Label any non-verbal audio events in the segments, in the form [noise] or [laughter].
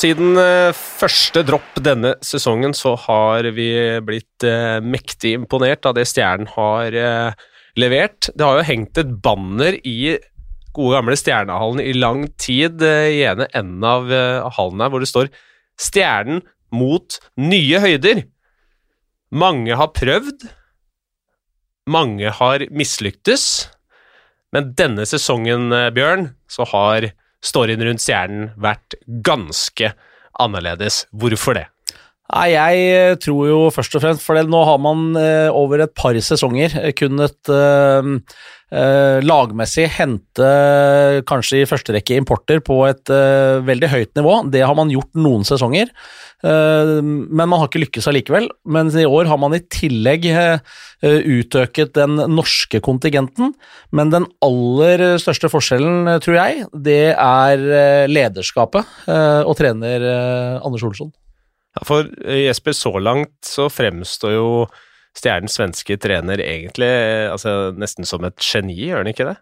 Siden eh, første dropp denne sesongen så har vi blitt eh, mektig imponert av det Stjernen har eh, levert. Det har jo hengt et banner i gode gamle Stjernehallen i lang tid i ene enden av hallen her, hvor det står 'Stjernen mot nye høyder'. Mange har prøvd, mange har mislyktes, men denne sesongen, Bjørn, så har storyen rundt stjernen vært ganske annerledes. Hvorfor det? Nei, Jeg eh, tror jo først og fremst For nå har man eh, over et par sesonger eh, kunnet lagmessig hente kanskje i første rekke importer på et veldig høyt nivå. Det har man gjort noen sesonger. Men man har ikke lykkes allikevel. Mens i år har man i tillegg utøket den norske kontingenten. Men den aller største forskjellen, tror jeg, det er lederskapet og trener Anders Olsson. Ja, for eh, Jesper, så langt så fremstår jo Stjernens svenske trener egentlig eh, altså, nesten som et geni, gjør han ikke det?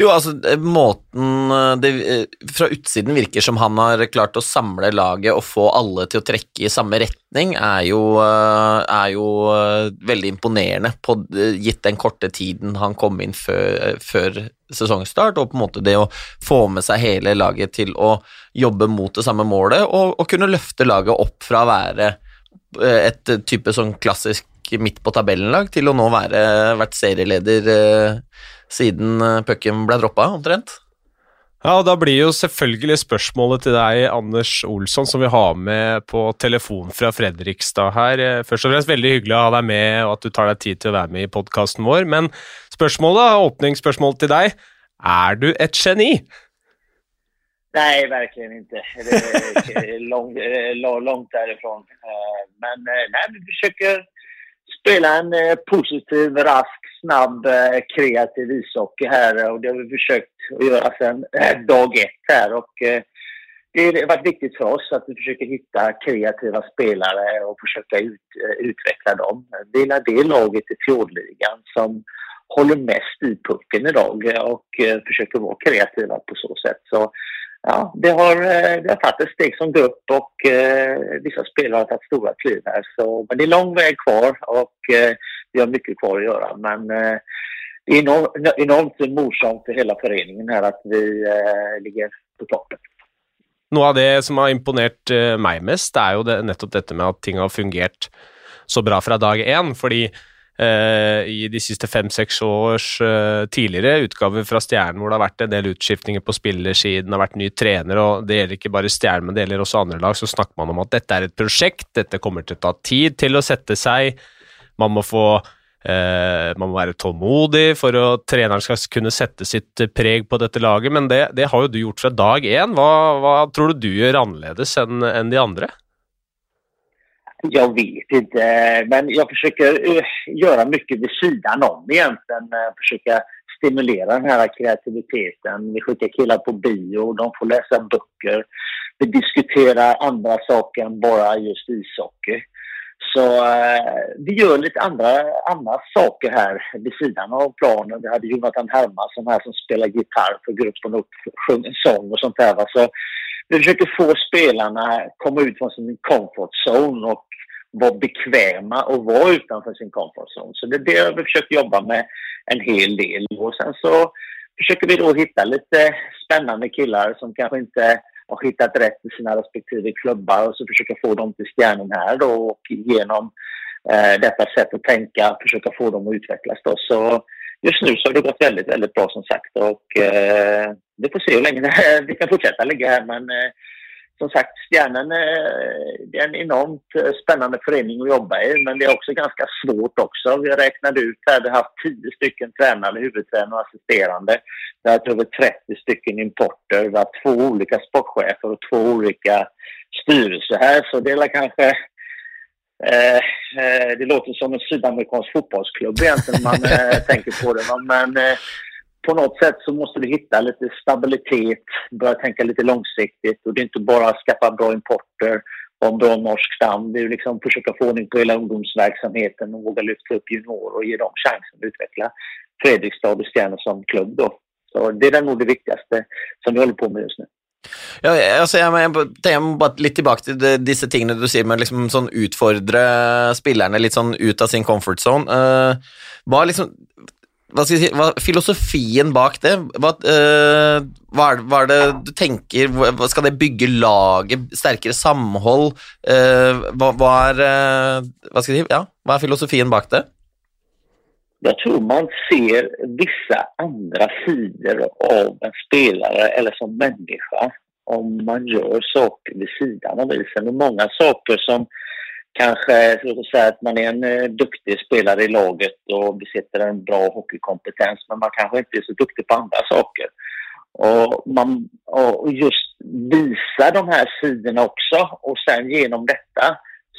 Jo, altså, måten eh, det eh, fra utsiden virker som han har klart å samle laget og få alle til å trekke i samme retning, er jo, er jo veldig imponerende, på, gitt den korte tiden han kom inn før, før, sesongstart, og på en måte det å få med seg hele laget til å jobbe mot det samme målet, og, og kunne løfte laget opp fra å være et type sånn klassisk midt på tabellen-lag til å nå være vært serieleder siden eh, pucken ble droppa, omtrent. Ja, og Da blir jo selvfølgelig spørsmålet til deg, Anders Olsson, som vi har med på telefon fra Fredrikstad her. Eh, først og fremst veldig hyggelig å ha deg med, og at du tar deg tid til å være med i podkasten vår. Men spørsmålet, åpningsspørsmål til deg, er du et geni? Nej, verkligen inte. Det är [laughs] långt, långt därifrån. Eh, men nej, vi försöker spela en positiv, rask snabb, eh, kreativ ishockey här och det har vi försökt att göra sedan eh, dag ett här. Och, eh, det har varit viktigt för oss att vi försöker hitta kreativa spelare och försöka ut, utveckla dem. Det är det laget i fjordligan som håller mest i pucken idag och försöker vara kreativa på så sätt. Så ja, det har, eh, det har tagit ett steg som grupp och eh, vissa spelare har tagit stora kliv här. Så, men det är lång väg kvar och eh, vi har mycket kvar att göra. Men eh, det är enormt, enormt morsomt för hela föreningen här att vi eh, ligger på toppen. Noe av det som har imponert eh, mig mest, är ju det, nettopp dette med att ting har fungerat så bra från dag én. Fordi Eh, i de siste fem-seks års eh, tidligere utgaver fra Stjernen, hvor det har vært en del utskiftninger på spillersiden, det har vært ny trener, og det gjelder ikke bare Stjernen, men det gjelder også andre lag, så snakker man om at dette er et prosjekt, dette kommer til å ta tid til å sette seg. Man må få eh, man må være tålmodig for at treneren skal kunne sette sitt preg på dette laget, men det, det har jo du gjort fra dag én. Hva, hva, tror du du gjør annerledes enn en de andre? Jag vet inte, men jag försöker eh, göra mycket vid sidan om egentligen. Eh, försöka stimulera den här kreativiteten. Vi skickar killar på bio, de får läsa böcker. Vi diskuterar andra saker än bara just ishockey. Så eh, vi gör lite andra, andra saker här vid sidan av planen. Vi hade Jonathan Hermansson här som spelar gitarr för gruppen och sjunger sång och sånt där. Va? Så vi försöker få spelarna komma ut från sin comfort zone och vara bekväma och vara utanför sin comfort zone. Så det är det vi försöker jobba med en hel del. Och sen så försöker vi då hitta lite spännande killar som kanske inte har hittat rätt i sina respektive klubbar och så försöka få dem till stjärnan här då och genom eh, detta sätt att tänka försöka få dem att utvecklas då. Så just nu så har det gått väldigt, väldigt bra som sagt och eh, vi får se hur länge [laughs] vi kan fortsätta ligga här men eh, som sagt, Stjärnen det är en enormt eh, spännande förening att jobba i, men det är också ganska svårt också. Vi räknade ut här, vi har haft 10 stycken tränare, huvudtränare och assisterande. Vi har haft över 30 stycken importer, vi har två olika sportchefer och två olika styrelser här, så det är kanske eh, eh, det låter som en sydamerikansk fotbollsklubb egentligen när man eh, tänker på det. Men eh, på något sätt så måste du hitta lite stabilitet, börja tänka lite långsiktigt och det är inte bara att skaffa bra importer och en bra norsk stam. Det är liksom försöka få ordning på hela ungdomsverksamheten och våga lyfta upp juniorer och ge dem chansen att utveckla Fredrikstad och Stjärnor som klubb då. Så det är nog det viktigaste som vi håller på med just nu. Ja, altså jeg, jeg, jeg må bare litt tilbake til disse tingene du sier med liksom sånn utfordre spillerne litt sånn ut av sin comfort zone. Eh, uh, hva liksom hva skal jeg si, hva, Filosofien bak det, hva, uh, eh, hva, er, hva, er, det du tenker hva, Skal det bygge laget, sterkere samhold? Eh, uh, eh, hva, er, hva, skal jeg si, ja, hva er filosofien bak det? Jag tror man ser vissa andra sidor av en spelare eller som människa om man gör saker vid sidan av isen. Och många saker som kanske, låt oss säga att man är en eh, duktig spelare i laget och besitter en bra hockeykompetens men man kanske inte är så duktig på andra saker. Och, man, och just visa de här sidorna också och sen genom detta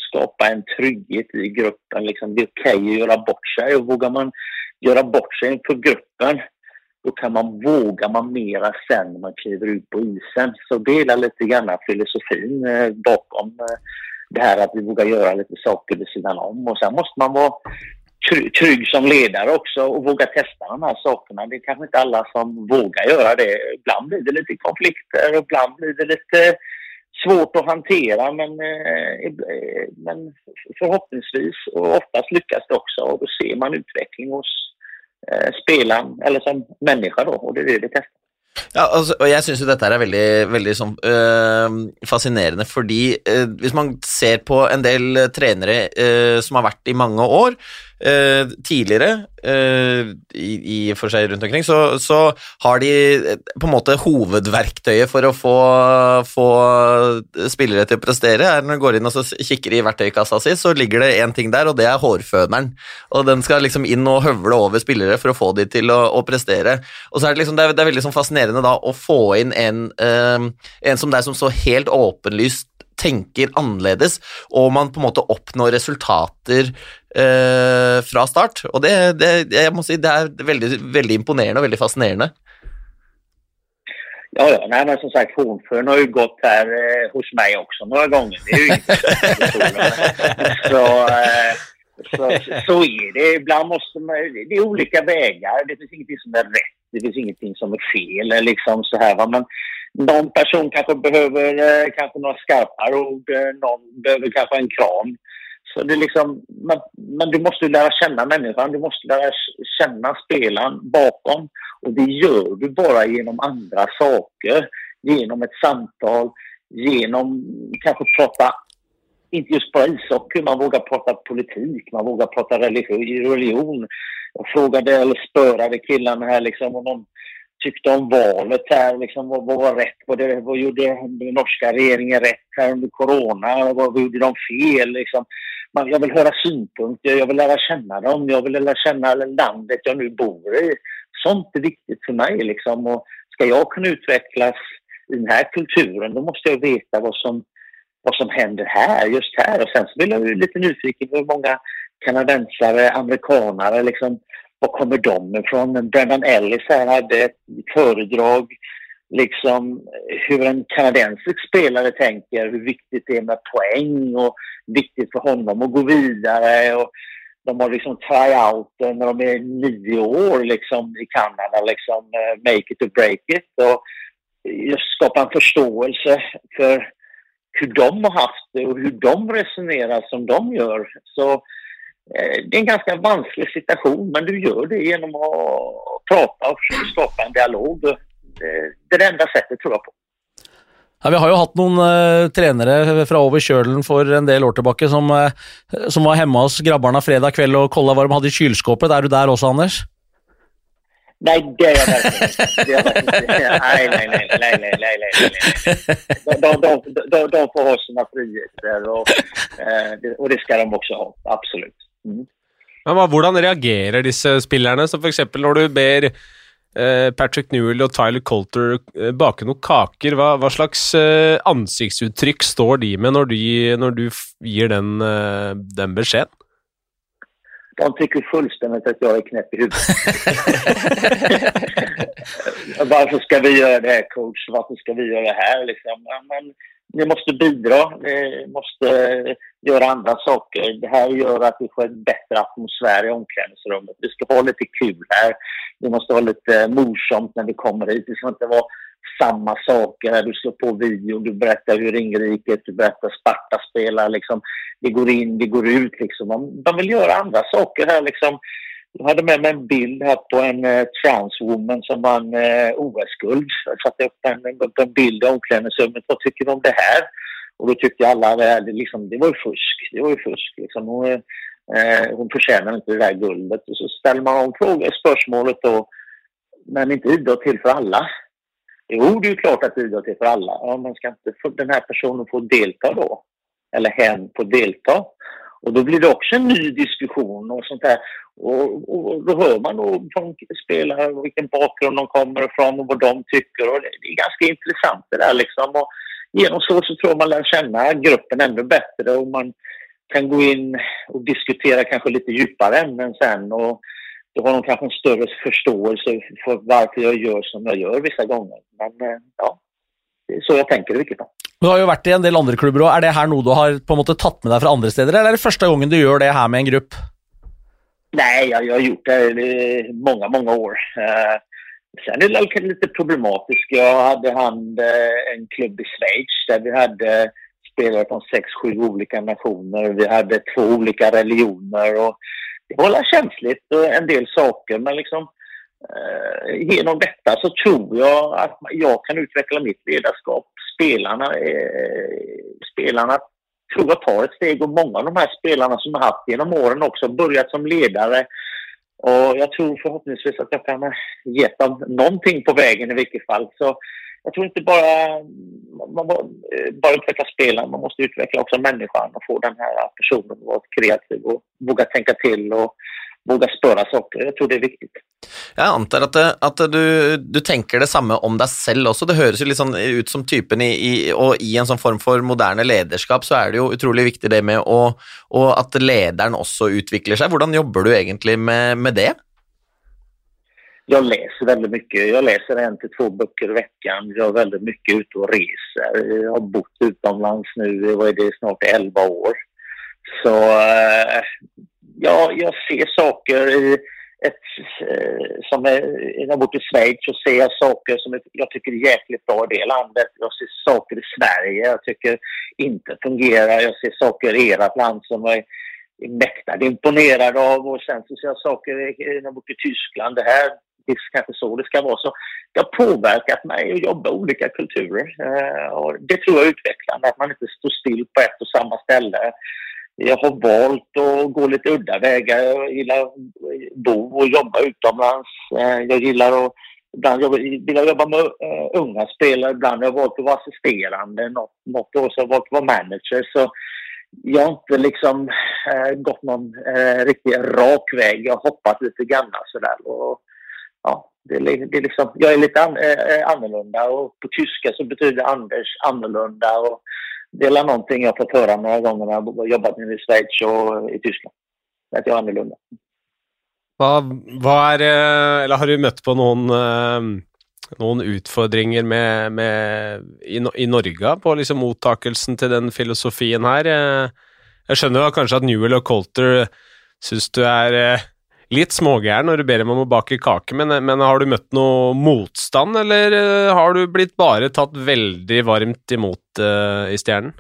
skapa en trygghet i gruppen. Liksom, det är okej okay att göra bort sig och vågar man göra bort sig inför gruppen då kan man våga man mera sen när man kliver ut på isen. Så det är lite grann filosofin eh, bakom eh, det här att vi vågar göra lite saker vid sidan om. Och sen måste man vara trygg som ledare också och våga testa de här sakerna. Det är kanske inte alla som vågar göra det. Ibland blir det lite konflikter och ibland blir det lite svårt att hantera men, eh, eh, men förhoppningsvis och oftast lyckas det också och då ser man utveckling hos eh, spelaren eller som människa då och det är det vi testar. Ja, altså, og Jeg syns jo dette er veldig, veldig sånn, øh, fascinerende, fordi øh, hvis man ser på en del trenere øh, som har vært i mange år, Uh, tidligere, eh, i, i, for seg rundt omkring, så, så, har de eh, på en måte hovedverktøyet for å få, få spillere til å prestere. er Når du går inn og kikker i verktøykassa si, så ligger det én ting der, og det er hårføneren. Og Den skal liksom inn og høvle over spillere for å få de til å, å prestere. Og så er Det liksom, det er, det er veldig sånn fascinerende da å få inn en, eh, en som deg som så helt åpenlyst tenker annerledes, og man på en måte oppnår resultater eh, fra start. Og det, det, jeg må si, det er veldig, veldig imponerende og veldig fascinerende. Ja, ja. Nej, men som sagt, Hornsjön har ju gått här eh, hos mig också några gånger. Det är ju så, eh, så, så är det. Ibland måste man, det är olika vägar. Det finns ingenting som är rätt. Det finns ingenting som är fel. Liksom så här, va? Men någon person kanske behöver eh, kanske några skarpare ord, eh, någon behöver kanske en kram. Så det är liksom, men, men du måste lära känna människan, du måste lära känna spelaren bakom. Och det gör du bara genom andra saker. Genom ett samtal, genom kanske prata, inte just bara ishockey, man vågar prata politik, man vågar prata religion. Jag frågade eller spörade killarna här liksom och någon tyckte om valet här. Liksom, vad, vad var rätt? Vad, det, vad gjorde den norska regeringen rätt här under corona? Vad, vad gjorde de fel? Liksom. Man, jag vill höra synpunkter, jag vill lära känna dem, jag vill lära känna landet jag nu bor i. Sånt är viktigt för mig. Liksom. Och ska jag kunna utvecklas i den här kulturen, då måste jag veta vad som, vad som händer här, just här. Och sen så vill jag ju lite nyfiken på hur många kanadensare, amerikanare liksom, var kommer de ifrån? Brendan Ellis här hade ett föredrag liksom hur en kanadensisk spelare tänker, hur viktigt det är med poäng och viktigt för honom att gå vidare. Och de har liksom tryout när de är nio år liksom, i Kanada, liksom eh, make it or break it. Och just skapa en förståelse för hur de har haft det och hur de resonerar som de gör. Så det är en ganska vansklig situation, men du gör det genom att prata och försöka skapa en dialog. Det är det enda sättet, tror jag på. Ja, vi har jo hatt noen uh, trenere fra over kjølen for en del år tilbake som, uh, som var hjemme hos grabbarna fredag kveld og kolla hva de hadde i kjøleskåpet. Er du der også, Anders? Nej, det är jag verkligen inte. Nej, nej, nej, nej, nej, nej, nej, De, de, de, de får ha sina friheter och, och det ska de också ha, absolut. Mm. Men Hvordan reagerer disse spillerne, som f.eks. når du ber eh, Patrick Newell og Tyler Colter eh, bake noen kaker? Hva, hva slags eh, ansiktsuttrykk står de med når, de, når du gir den, den beskjeden? De tycker fullständigt att jag är knäpp i huvudet. [laughs] Varför ska vi göra det här coach? Varför ska vi göra det här? Liksom? Men ni måste bidra, ni måste göra andra saker. Det här gör att vi får en bättre atmosfär i omklädningsrummet. Vi ska ha lite kul här. Vi måste ha lite morsomt när vi kommer hit. Det ska inte vara samma saker. Du slår på video, du berättar hur ringriket, du berättar Sparta spelar. Liksom. Det går in, det går ut. Liksom. De man vill göra andra saker här. Liksom. Jag hade med mig en bild här på en eh, transwoman som vann eh, OS-guld. Jag satte upp en, en bild i omklädningsrummet. Vad tycker du om det här? Och då tyckte alla det, liksom, det var ju fusk. Det var ju fusk. Liksom. Hon, eh, hon förtjänar inte det där guldet. Och så ställer man om frågan, spörsmålet då. Men inte idrott till för alla? Jo, det är klart att idrott är för alla. Ja, men ska inte den här personen få delta då? Eller hen få delta? Och då blir det också en ny diskussion och sånt där. Och, och då hör man då från spelare vilken bakgrund de kommer ifrån och vad de tycker. Och det, det är ganska intressant det där liksom. Och genom så, så tror man lär känna gruppen ännu bättre och man kan gå in och diskutera kanske lite djupare ämnen sen. Och då har de kanske en större förståelse för varför jag gör som jag gör vissa gånger. Men eh, ja, det är så jag tänker i vilket fall. Du har jo vært i en del andre klubber òg. Er det her noe du har på en måte tatt med deg fra andre steder, eller er det første gangen du gjør det her med en grupp? Nej, jag, jag har gjort det i många, många år. Eh, sen är det lite problematiskt. Jag hade hand eh, en klubb i Schweiz där vi hade spelare från sex, sju olika nationer. Vi hade två olika religioner och det var känsligt och en del saker men liksom Eh, genom detta så tror jag att jag kan utveckla mitt ledarskap. Spelarna, eh, spelarna tror jag tar ett steg och många av de här spelarna som jag haft genom åren också börjat som ledare. Och jag tror förhoppningsvis att jag kan ge dem någonting på vägen i vilket fall. Så jag tror inte bara man eh, bara utveckla spelaren, man måste utveckla också människan och få den här personen att vara kreativ och våga tänka till och våga störa saker. Jag tror det är viktigt. Jeg antar at, det, at du, du, tenker det samme om deg selv også. Det høres jo litt sånn ut som typen i, i, Og i en sånn form for moderne lederskap så er det jo utrolig viktig det med å, og at lederen også utvikler seg. Hvordan jobber du egentlig med, med det? Jag läser väldigt mycket. Jag läser en till två böcker i veckan. Jag är väldigt mycket ute och reser. Jag har bott utomlands nu, vad är det, snart 11 år. Så eh, ja, jag ser saker i ett, eh, som är, jag har i Schweiz och ser saker som jag tycker är jäkligt bra i det landet. Jag ser saker i Sverige jag tycker inte fungerar. Jag ser saker i ert land som jag är mäktigt imponerad av och sen så ser jag saker, när i Tyskland, det här det är kanske så det ska vara. Så det har påverkat mig att jobba i olika kulturer. Eh, och det tror jag är utvecklande, att man inte står still på ett och samma ställe. Jag har valt att gå lite udda vägar. Jag gillar att bo och jobba utomlands. Eh, jag gillar att Ibland jobba, vill jag jobba med uh, unga spelare, ibland har jag valt att vara assisterande. Något, något år så har jag valt att vara manager. Så jag har inte liksom uh, gått någon uh, riktigt rak väg. Jag har hoppat lite grann sådär. Och, ja, det, det är liksom, jag är lite an, annorlunda och på tyska så betyder Anders annorlunda. Och, det är någonting jag fått höra några gånger när jag jobbat jobbat i Schweiz och i Tyskland. Att jag är annorlunda. Vad hva är, Eller har du mött på någon, eh, någon utfordringar med, med, i, i, Norge på liksom mottakelsen till den filosofin här? Eh, jag jeg skjønner jo kanskje Newell och Colter syns du är eh, litt smågæren når du ber dem om å bake kake, men, men, har du møtt noe motstand, eller eh, har du blitt bare tatt veldig varmt imot uh, i Stjernen?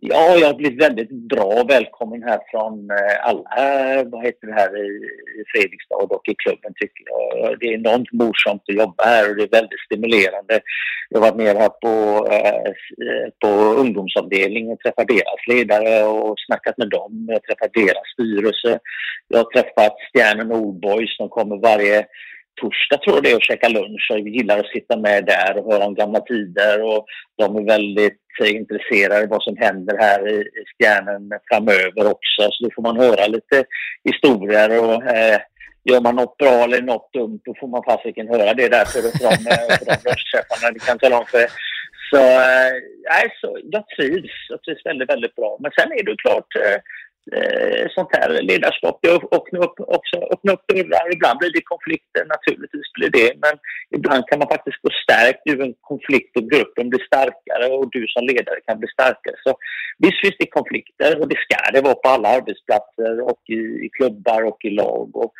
Ja, jag har blivit väldigt bra välkommen här från eh, alla vad heter det här, i Fredrikstad och i klubben tycker jag. Det är enormt morsamt att jobba här och det är väldigt stimulerande. Jag har varit nere här på, eh, på ungdomsavdelningen och träffat deras ledare och snackat med dem. Jag har träffat deras styrelse. Jag har träffat Stjärnen Oldboys som kommer varje torsdag tror jag det är och käka lunch och gillar att sitta med där och höra om gamla tider och de är väldigt eh, intresserade av vad som händer här i, i Stjärnen framöver också. Så då får man höra lite historier och eh, gör man något bra eller något dumt då får man fasiken höra det där för, för de, för de. Det kan tala om för så, eh, så jag trivs. Jag trivs väldigt, väldigt bra. Men sen är det klart eh, eh, sånt här ledarskap. Jag öppnar upp, också öppnar upp dörrar. Ibland blir det konflikter, naturligtvis blir det. Men ibland kan man faktiskt gå stärkt ur en konflikt och gruppen blir starkare och du som ledare kan bli starkare. Så visst finns det konflikter och det ska det vara på alla arbetsplatser och i, i klubbar och i lag. Och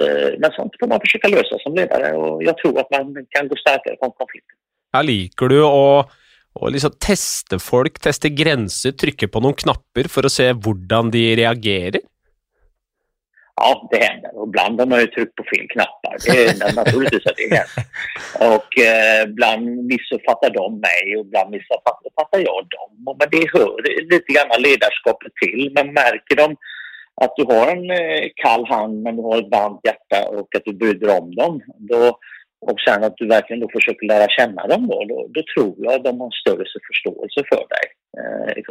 eh, Men sånt får man försöka lösa som ledare och jag tror att man kan gå starkare från konflikter. Ja, liker du och och liksom teste folk, teste grenser, trykke på noen knapper for å se hvordan de reagerer? Ja, det händer. Och ibland har man ju tryckt på fel knappar. Det händer naturligtvis att det händer. Och eh, ibland missuppfattar de mig och ibland missuppfattar jag dem. Men det hör lite grann ledarskapet till. Men märker de att du har en eh, kall hand men du har ett varmt hjärta och att du bryr dig om dem. Då, och sen att du verkligen då försöker lära känna dem då, då, då tror jag att de har större förståelse för dig eh, i,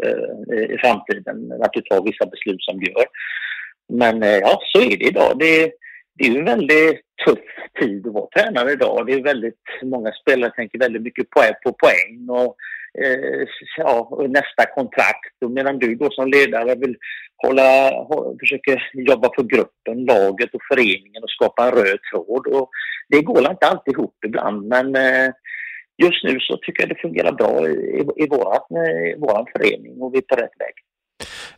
eh, i framtiden. Att du tar vissa beslut som du gör. Men eh, ja, så är det idag. Det, det är ju en väldigt tuff tid att vara tränare idag. Det är väldigt många spelare tänker väldigt mycket på, på poäng och eh, ja, nästa kontrakt. Och medan du då som ledare vill hålla, försöker jobba för gruppen, laget och föreningen och skapa en röd tråd. Och det går inte alltid ihop ibland men eh, just nu så tycker jag det fungerar bra i, i, i, vår i våran förening och vi är på rätt väg.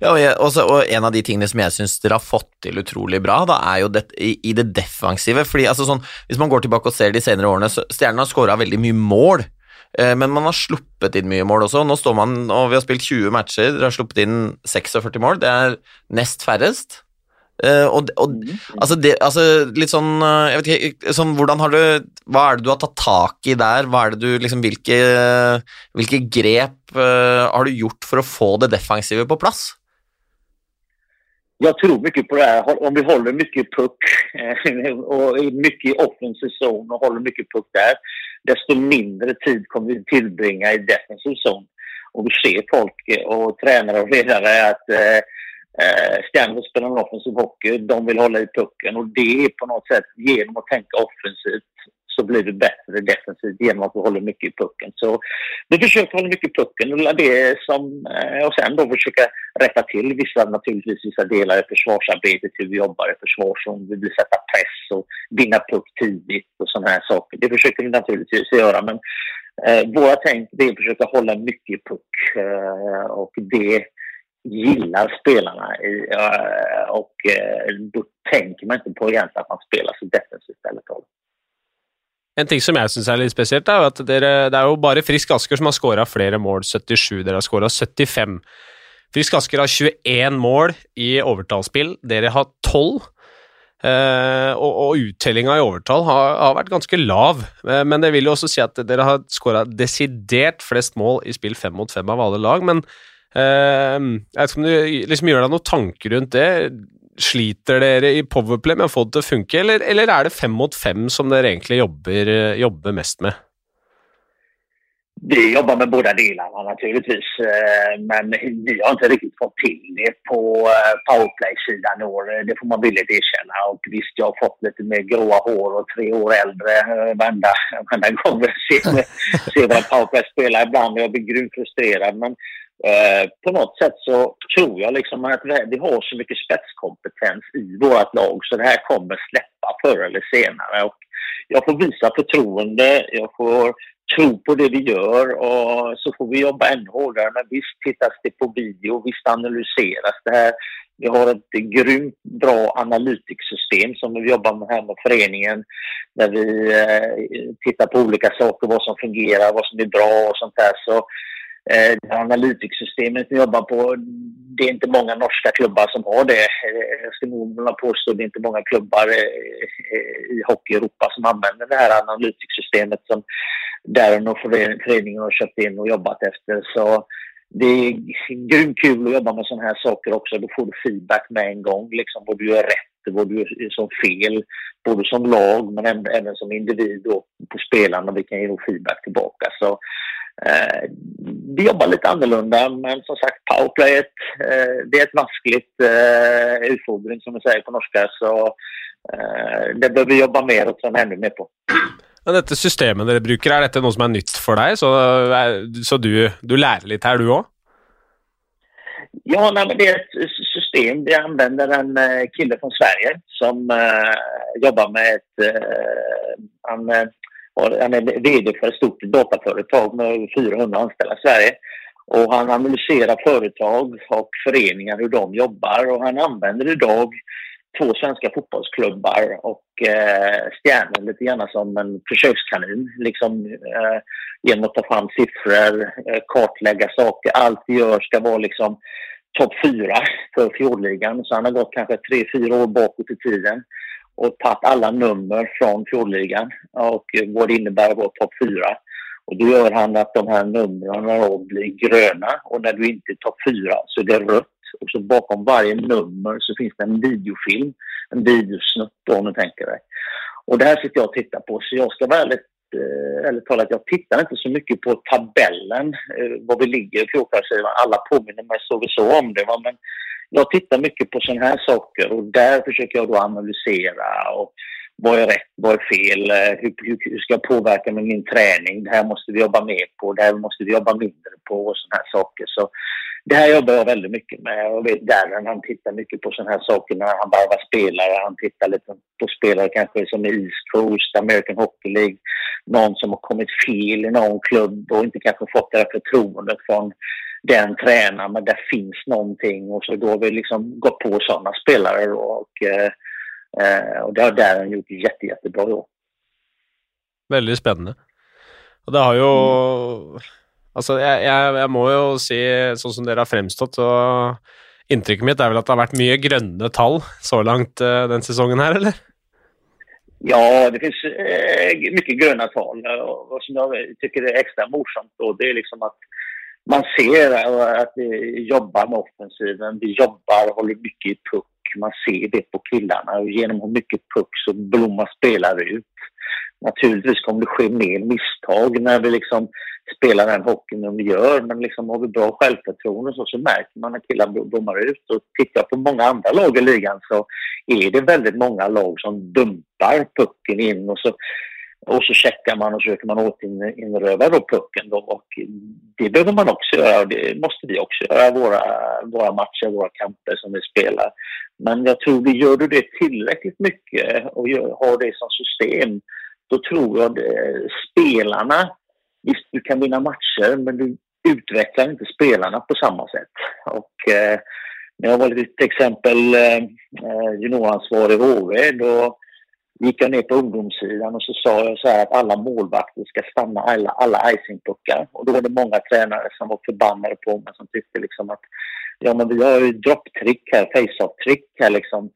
Ja, og, jeg, også, og, En av de tingene som jeg syns dere har fått til utrolig bra, da, er jo det, i, i, det defensive. fordi altså sånn, Hvis man går tilbake og ser de senere årene, så Stjernen har skåra veldig mye mål, eh, men man har sluppet inn mye mål også. Nå står man, og Vi har spilt 20 matcher, dere har sluppet inn 46 mål. Det er nest færrest. Uh, og, og mm. altså, det, altså, litt sånn eh, jeg vet ikke, sånn, hvordan har du Hva er det du har tatt tak i der? Hva er det du, liksom, hvilke, hvilke grep uh, har du gjort for å få det defensive på plass? Jag tror mycket på det här. Om vi håller mycket puck eh, och är mycket i offensiv zon och håller mycket puck där, desto mindre tid kommer vi tillbringa i defensiv zon. Och vi ser folk eh, och tränare och ledare att eh, eh Stanford spelar en offensiv hockey. De vill hålla i pucken och det är på något sätt genom att tänka offensivt så blir det bättre defensivt genom att vi håller mycket i pucken. Så vi försöker hålla mycket i pucken och, det som, eh, och sen då försöka rätta till vissa, naturligtvis vissa delar i försvarsarbetet, hur vi jobbar i försvarszon, vi vill sätta press och vinna puck tidigt och sådana här saker. Det försöker vi naturligtvis göra men eh, våra tänk är att försöka hålla mycket i puck eh, och det gillar spelarna i, eh, och, och då tänker man inte på egentligen att man spelar så defensivt eller en ting som jeg syns er litt spesielt, er at dere, det er jo bare Frisk Asker som har skåra flere mål. 77. Dere har skåra 75. Frisk Asker har 21 mål i overtallsspill. Dere har 12. Uh, eh, og, og uttellinga i overtall har, har, vært ganske lav, uh, men det vil jo også si at dere har skåra desidert flest mål i spill fem mot fem av alle lag. Men Ehm, jeg vet ikke om du liksom gjør deg noen tanker rundt det. Sliter dere i Powerplay med å få det til å funke, eller, eller er det fem mot fem som dere egentlig jobber, jobber mest med? Vi jobbar med båda delarna naturligtvis, eh, men vi har inte riktigt fått till det på eh, powerplay-sidan år. Det får man villigt erkänna. Och visst, jag har fått lite mer gråa hår och tre år äldre eh, varenda, varenda gång jag ser, [laughs] ser våra powerplay spela ibland. Jag blir grymt frustrerad. Men Eh, på något sätt så tror jag liksom att vi har så mycket spetskompetens i vårt lag så det här kommer släppa förr eller senare. Och jag får visa förtroende, jag får tro på det vi gör och så får vi jobba ännu hårdare. Men visst tittas det på video, visst analyseras det här. Vi har ett grymt bra analytiksystem som vi jobbar med här med föreningen där vi eh, tittar på olika saker, vad som fungerar, vad som är bra och sånt där. Så eh, analytiksystemet vi jobbar på, det är inte många norska klubbar som har det. Eh, jag skulle nog påstå att det är inte många klubbar eh, eh, i Hockey-Europa som använder det här analytiksystemet som Darren och föreningen har köpt in och jobbat efter. Så det är grymt kul att jobba med sådana här saker också. Då får du feedback med en gång, liksom vad du gör rätt, vad du gör som fel, både som lag men även som individ och på spelarna. Vi kan ge feedback tillbaka. Så Eh, vi jobbar lite annorlunda, men som sagt powerplayet, eh, det är ett vanskligt eh, utfordring som vi säger på norska, så det behöver vi jobba mer och träna ännu mer på. Men dette systemet dere bruker, er dette noe som er nytt for deg, så, så du, du lærer litt her, du òg? Ja, nej, men det är ett system. Vi använder en kille från Sverige som uh, jobbar med ett... Uh, han, han är VD för ett stort dataföretag med 400 anställda i Sverige. Och han analyserar företag och föreningar hur de jobbar och han använder idag två svenska fotbollsklubbar och eh, stjärnor lite grann som en försökskanin. Liksom, eh, genom att ta fram siffror, eh, kartlägga saker. Allt vi gör ska vara liksom topp fyra för fjordligan. Så han har gått kanske tre, fyra år bakåt i tiden och tagit alla nummer från fjordligan och eh, vad det innebär att vara topp fyra. Och då gör han att de här numren blir gröna och när du inte är topp fyra så är det rött. Och så bakom varje nummer så finns det en videofilm, en videosnutt om du tänker dig. Och det här sitter jag och tittar på så jag ska vara ärligt eh, eller talat, jag tittar inte så mycket på tabellen, eh, var vi ligger i fjolårsligan. Alla påminner mig så om det. Va? Men jag tittar mycket på sådana här saker och där försöker jag då analysera och vad är rätt, vad är fel, eh, hur, hur, hur ska jag påverka med min träning, det här måste vi jobba mer på, det här måste vi jobba mindre på och sådana här saker. Så det här jobbar jag väldigt mycket med. Jag vet Darren han tittar mycket på sådana här saker när han varvar spelare. Han tittar lite på spelare kanske som i East Coast, American Hockey League. Någon som har kommit fel i någon klubb och inte kanske fått det här förtroendet från den tränaren. Men där finns någonting och så då har vi liksom gått på sådana spelare och, eh, eh, och det har Darren gjort jätte, jättebra år. Väldigt spännande. Och det har ju mm Altså, jeg, jeg, jeg, må jo si, sånn som dere har fremstått, og inntrykket mitt er vel at det har vært mye grønne tall så langt uh, den sesongen her, eller? Ja, det finns eh, mycket gröna tal. Och vad som jag tycker är extra morsamt då, det är liksom att man ser att vi jobbar med offensiven. Vi jobbar, håller mycket i puck. Man ser det på killarna och genom hur mycket puck så blommar spelare ut. Naturligtvis kommer det ske mer misstag när vi liksom spelar den hockeyn vi gör. Men liksom har vi bra självförtroende så, så märker man att killar blommar ut. Och tittar på många andra lag i ligan så är det väldigt många lag som dumpar pucken in och så, och så checkar man och så försöker man återinröva då pucken. Då. Och det behöver man också göra och det måste vi också göra våra, våra matcher, våra kamper som vi spelar. Men jag tror vi gör du det tillräckligt mycket och gör, har det som system då tror jag att spelarna Visst, du kan vinna matcher, men du utvecklar inte spelarna på samma sätt. Och eh, när jag var till exempel eh, eh junioransvarig i HV, då gick jag ner på ungdomssidan och så sa jag så här att alla målvakter ska stanna alla, alla icingpuckar. Och då var det många tränare som var förbannade på mig som tyckte liksom att ja men vi har ju dropptrick här, face-off-trick här liksom.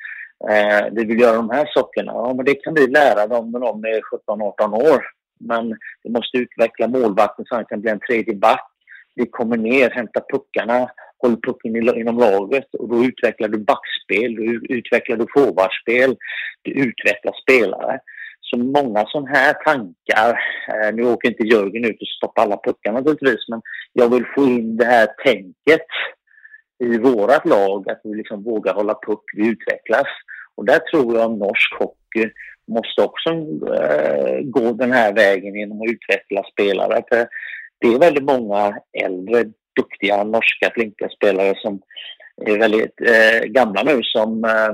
Eh, vi vill göra de här sakerna. Ja men det kan vi lära dem när de är 17-18 år. Men vi måste utveckla målvakten så han kan bli en tredje back. Vi kommer ner, hämtar puckarna, håller pucken inom laget och då utvecklar du backspel, då utvecklar du forwardspel, du utvecklar spelare. Så många sådana här tankar, eh, nu åker inte Jörgen ut och stoppar alla puckar naturligtvis, men jag vill få in det här tänket i vårat lag, att vi liksom vågar hålla puck, vi utvecklas. Och där tror jag norsk hockey måste också eh, gå den här vägen genom att utveckla spelare. För det är väldigt många äldre, duktiga norska flinka spelare som är väldigt eh, gamla nu som eh,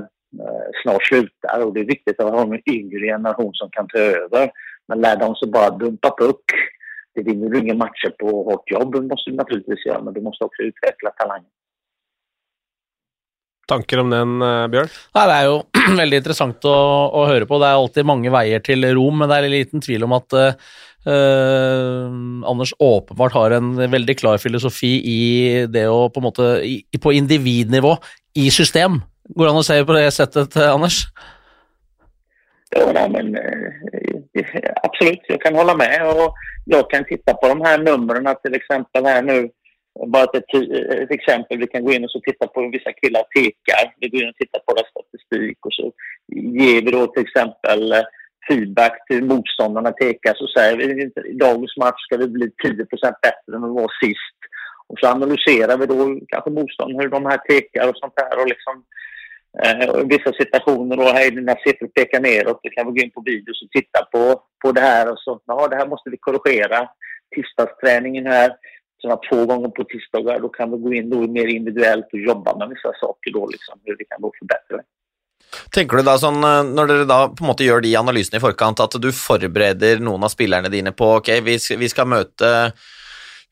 snart slutar och det är viktigt att ha en yngre generation som kan ta över. Men lär de sig bara dumpa puck, det vinner du inga matcher på hårt jobb, det måste du naturligtvis göra, men du måste också utveckla talangen. Tanker om den, eh, Bjørn? Nei, Det er jo [clears throat] veldig interessant å, å, høre på. Det er alltid mange veier til Rom, men det er liten tvil om at uh, Eh, Anders åpenbart har en veldig klar filosofi i det å på en måte i, På individnivå, i system. Går det an å se på det settet, Anders? Ja, men eh, absolut, jag kan hålla med och jag kan titta på de här numren till exempel här nu bara ett, ett, exempel, vi kan gå in och så titta på vissa killar tekar. Vi går in och tittar på deras statistik och så ger vi då till exempel eh, feedback till motståndarna tekar så säger vi att i dagens match ska vi bli 10 bättre än vi var sist. Och så analyserar vi då kanske motståndarna, hur de här tekar och sånt där och liksom eh, vissa situationer då, hej dina siffror pekar neråt, då kan vi gå in på videos och titta på, på det här och så, ja det här måste vi korrigera. Tisdagsträningen här, som var två gånger på tisdagar. Då kan vi gå in då mer individuellt och jobba med vissa saker då, liksom, hur vi kan då förbättra det. Tenker du da sånn, alltså, Når dere da på en måte gjør de analysene i forkant, at du forbereder noen av spillerne dine på ok, vi skal, vi skal møte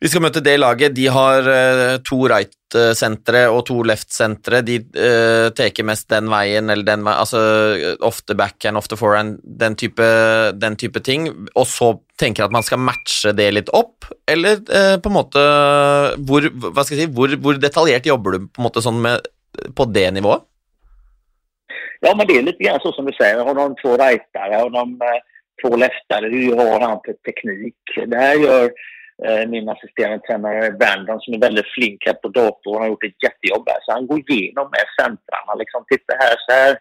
Vi skal møte det laget. De har eh, uh, to right-sentre og to left-sentre. De eh, uh, teker mest den veien eller den veien, altså ofte backhand, ofte forehand, den type, den type ting. Og så tenker at man skal matche det litt opp, eller uh, på en måte hvor, hva skal jeg si, hvor, hvor, detaljert jobber du på en måte sånn med, på det nivået? Ja, men det är lite grann så som du säger. Har de två rightare och de eh, två leftare, hur har han för teknik? Det här gör Eh, min assisterande tränare Brandon som är väldigt flink här på datorn Han har gjort ett jättejobb här. Så han går igenom med centrarna. Liksom, titta här, så här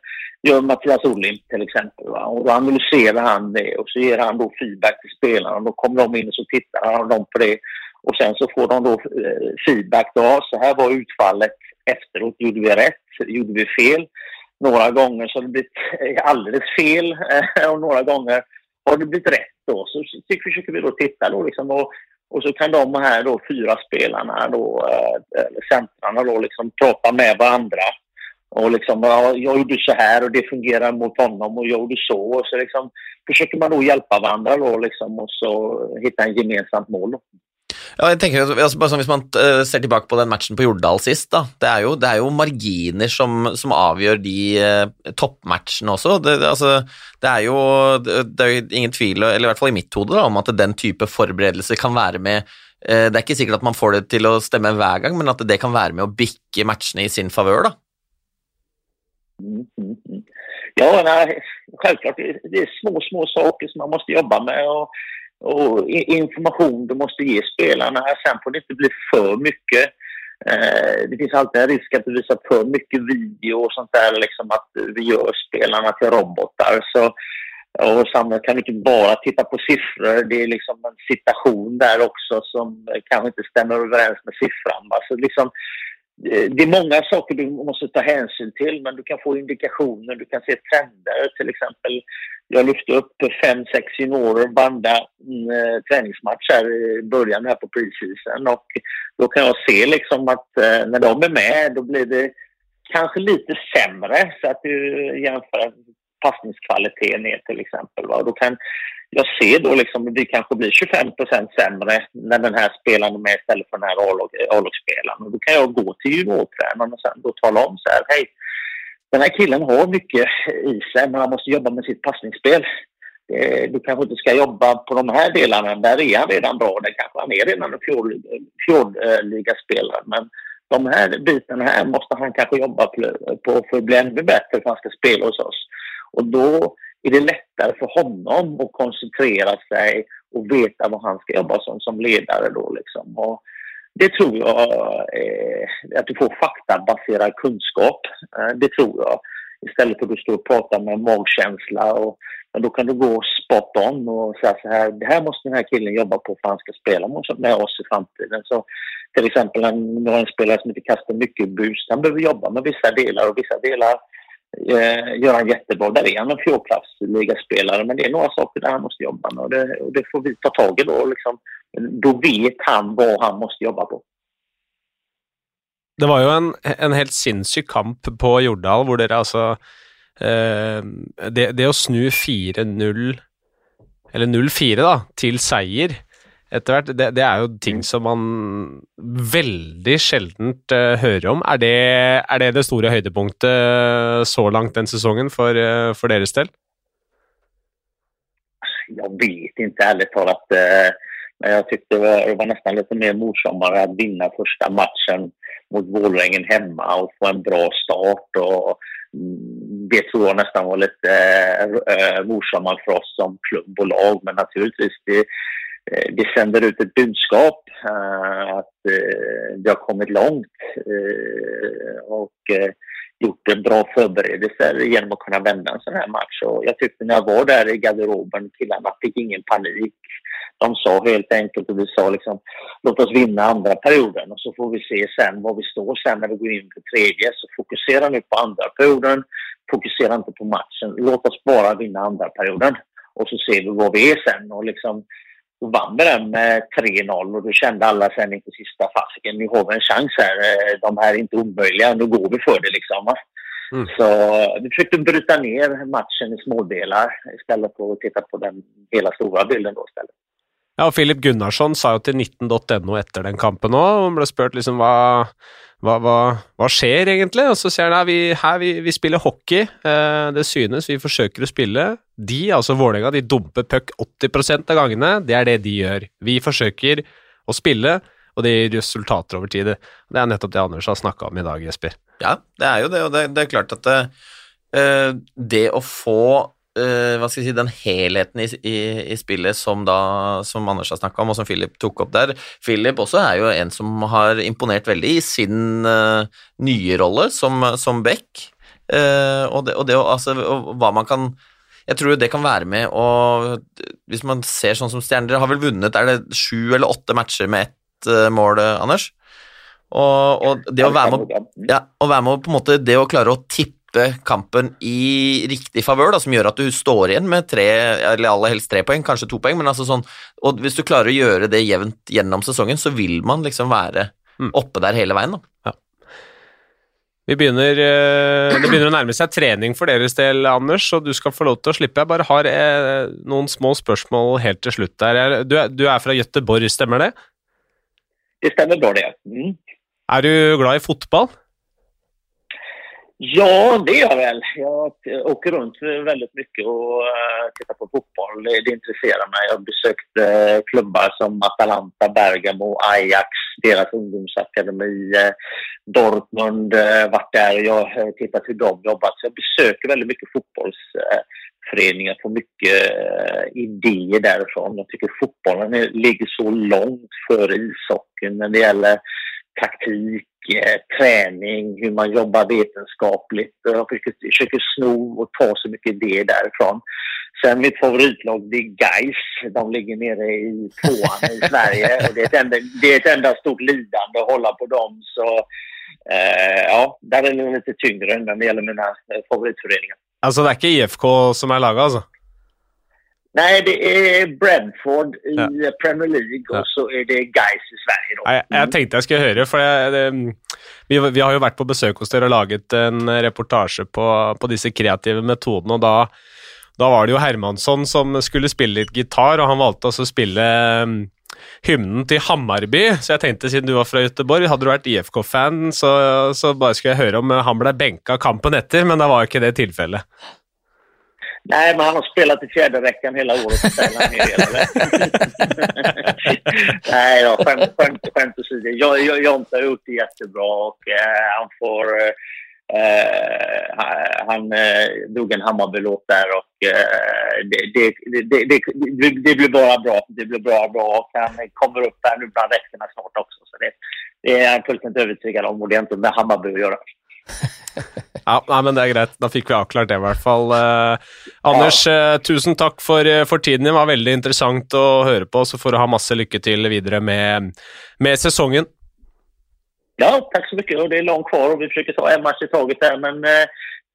gör Mattias Olimp till exempel. Va? Och då analyserar han det och så ger han då feedback till spelarna. Och då kommer de in och så tittar de på det. Och sen så får de då eh, feedback. Då, så här var utfallet efteråt. Gjorde vi rätt? Gjorde vi fel? Några gånger så har det blivit eh, alldeles fel eh, och några gånger har det blivit rätt. Då. Så försöker vi då titta då liksom och och så kan de här då fyra spelarna då, eh, centrarna då liksom prata med varandra. Och liksom, ja, jag gjorde så här och det fungerar mot honom och jag gjorde så. Och så liksom försöker man då hjälpa varandra då liksom och så hitta en gemensamt mål. Då. Ja, jeg tenker, altså, alltså, bare sånn Hvis man uh, ser tilbake på den matchen på Jordal sist, da, det er jo, det er jo marginer som, som avgjør de eh, uh, toppmatchene også. Det, altså, det, er jo, det, er jo ingen tvil, eller i hvert fall i mitt hode, om at den type forberedelser kan være med uh, Det er ikke sikkert at man får det til å stemme hver gang, men at det kan være med å bikke matchene i sin favør, da. Mm, mm, mm. Ja, nej, självklart. Det är små, små saker som man måste jobba med. Och och information du måste ge spelarna. Sen får det inte bli för mycket. Eh, det finns alltid en risk att du visar för mycket video och sånt där, liksom att vi gör spelarna till robotar. Så, och samtidigt kan inte bara titta på siffror. Det är liksom en situation där också som kanske inte stämmer överens med siffran. Alltså liksom, eh, det är många saker du måste ta hänsyn till, men du kan få indikationer, du kan se trender. Till exempel, jag lyfte upp fem, sex juniorer och banda en eh, träningsmatch här i början här på preseason och då kan jag se liksom att eh, när de är med, då blir det kanske lite sämre så att du jämför passningskvalitet ner till exempel. Va? Då kan jag ser då liksom att vi kanske blir 25 sämre när den här spelaren är med istället för den här A-lagsspelaren. Då kan jag gå till juniortränaren och sen då tala om så här, hej, den här killen har mycket i sig men han måste jobba med sitt passningsspel. Eh, du kanske inte ska jobba på de här delarna, där är han redan bra, där kanske han är redan en fjordligaspelare. Men de här bitarna här måste han kanske jobba på för att bli ännu bättre för att han ska spela hos oss. Och då är det lättare för honom att koncentrera sig och veta vad han ska jobba som, som ledare då liksom. Och det tror jag, eh, att du får faktabaserad kunskap. Eh, det tror jag. Istället för att du står och pratar med magkänsla. Och, men då kan du gå spot on och säga så här, det här måste den här killen jobba på för han ska spela med oss i framtiden. Så till exempel en, en spelare som inte kastar mycket bus. han behöver jobba med vissa delar och vissa delar eh, gör han jättebra. Där är han en fjolklassligaspelare men det är några saker där han måste jobba med och det, och det får vi ta tag i då. Liksom. Då vet han vad han måste jobba på. Det var jo en, en helt sinnssyk kamp på Jordal, hvor dere altså eh, det, det, å snu 4-0, eller 0-4, da, til seier etter hvert, det, det, er jo ting som man veldig sjeldent uh, hører om. Er det, er det, det store høydepunktet uh, så langt den sesongen for, uh, for deres del? Jag vet inte ärligt talat. Men Eh, jag tyckte det var, det var nästan lite mer morsammare att vinna första matchen mot Vålerengen hemma och få en bra start. Och mm, det tror jag nästan var lite eh, eh, äh, morsammare för oss som klubb och lag. Men naturligtvis, det, det sänder ut ett budskap äh, att äh, vi har kommit långt och gjort en bra förberedelse genom att kunna vända en sån här match. Och jag tyckte när jag var där i garderoben, killarna fick ingen panik. De sa helt enkelt och vi sa liksom låt oss vinna andra perioden och så får vi se sen var vi står sen när vi går in på tredje. Så fokusera nu på andra perioden, fokusera inte på matchen. Låt oss bara vinna andra perioden och så ser vi var vi är sen och liksom då vann vi den med 3-0 och då kände alla sen inför sista fasiken, nu har vi en chans här. Eh, de här är inte omöjliga, nu går vi för det liksom. Mm. Så vi försökte bryta ner matchen i smådelar istället för att titta på den hela stora bilden då istället. Ja, og Philip Gunnarsson sa jo til 19.no etter den kampen òg, og han ble spurt liksom hva, hva, hva, hva skjer egentlig? Og så sier han at vi, her vi, vi spiller hockey, eh, det synes, vi forsøker å spille. De, altså Vålerenga, de dumper puck 80 av gangene, det er det de gjør. Vi forsøker å spille, og det gir resultater over tid. Det er nettopp det Anders har snakka om i dag, Jesper. Ja, det er jo det, og det, det er klart at det, det å få uh, hva skal jeg si, den helheten i, i, i spillet som, da, som Anders har snakka om, og som Philip tok opp der. Philip også er jo en som har imponert veldig i sin uh, nye rolle som, som back, og, det, og det altså, og hva man kan jeg tror det kan være med og Hvis man ser sånn som Stjerner Dere har vel vunnet er det sju eller åtte matcher med ett mål, Anders? Og, og det å være med, ja, å være med på en måte det å klare å tippe kampen i riktig favør, som gjør at du står igjen med tre, eller aller helst tre poeng, kanskje to poeng, men altså sånn Og hvis du klarer å gjøre det jevnt gjennom sesongen, så vil man liksom være mm. oppe der hele veien, da. Ja. Vi begynner, eh, det begynner å nærme seg trening for deres del, Anders, og du skal få lov til å slippe. Jeg bare har eh, noen små spørsmål helt til slutt der. Du er, fra Göteborg, stemmer det? Det stemmer bra, det. Mm. Er du glad i fotball? Ja, det är jag väl. Jag åker runt väldigt mycket och eh, tittar på fotboll. Det, intresserar mig. Jag har besökt eh, klubbar som Atalanta, Bergamo, Ajax, deras ungdomsakademi, eh, Dortmund, uh, varit där och jag har tittat hur de jobbar. Så jag besöker väldigt mycket fotbollsföreningar, får mycket idéer därifrån. Jag tycker fotbollen ligger så långt före ishockeyn när det gäller taktik, Eh, träning, hur man jobbar vetenskapligt. Jag försöker, försöker sno och ta så mycket idéer därifrån. Sen mitt favoritlag det är Gais. De ligger nere i tvåan i Sverige. Och det, är ett enda, det är ett enda stort lidande att hålla på dem. Så eh, ja, där är det lite tyngre när det gäller mina eh, favoritföreningar. Alltså det är inte IFK som är laget alltså? Nej, det är Brentford i ja. Premier League och ja. så är det Guys i Sverige. Då. Mm. Jeg, tenkte jeg skulle høre, for jeg, det, vi, vi, har jo vært på besøk hos dere og laget en reportasje på, på disse kreative metodene, og da, da, var det jo Hermansson som skulle spille litt gitar, og han å spille um, hymnen til Hammarby, så jeg tenkte siden du var fra Göteborg, hadde du vært IFK-fan, så, så, bare skulle jeg høre om han ble benka kampen etter, men da var ikke det tilfellet. Nej, men han har spelat i fjärderäckan hela året. [laughs] Nej, ja, skämt, skämt, skämt åsido. Jonte har gjort det jättebra och eh, han får... Eh, han eh, drog en Hammarby-låt där och eh, det, det, det, det, det, blir bara bra. Det blir bra, bra och han kommer upp här nu bland rätterna snart också. Så det, det är jag fullständigt övertygad om och det har inte med Hammarby att göra. [laughs] Ja, nei, men det er greit. Da fikk vi avklart det, i hvert fall. Eh, Anders, eh, tusen takk for, eh, for, tiden. Det var veldig interessant å høre på, så får du ha masse lykke til videre med, med säsongen. Ja, tack så mycket. Och det är långt kvar och vi försöker ta en match i taget här. Men eh,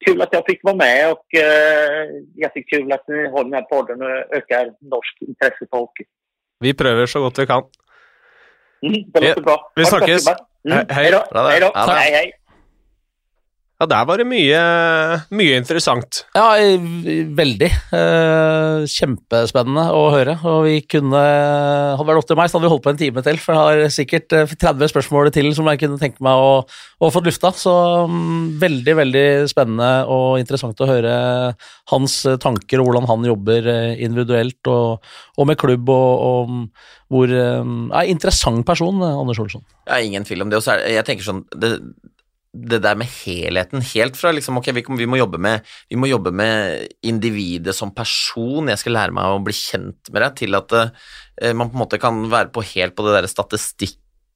kul att jag fick vara med och eh, jättekul att ni har den här podden och ökar norsk intresse för hockey. Vi prövar så gott vi kan. Mm, det låter bra. Vi snakkes. Mm, hej då. Hej då. Hej, hej. Ja, der var det mye, mye interessant. Ja, veldig. Eh, kjempespennende å høre. Og vi kunne Hadde vært opp til meg, så hadde vi holdt på en time til. For jeg har sikkert 30 eh, spørsmål til som jeg kunne tenke meg å, å få lufta. Så um, veldig, veldig spennende og interessant å høre hans tanker og hvordan han jobber eh, individuelt og, og med klubb. og, og hvor um, ja, Interessant person, Anders Olsson. Ja, ingen tvil om det. Og så er, jeg tenker sånn det, det der med helheten, helt fra liksom ok, vi, vi, må jobbe med, vi må jobbe med individet som person, jeg skal lære meg å bli kjent med deg, til at uh, eh, man på en måte kan være på helt på det der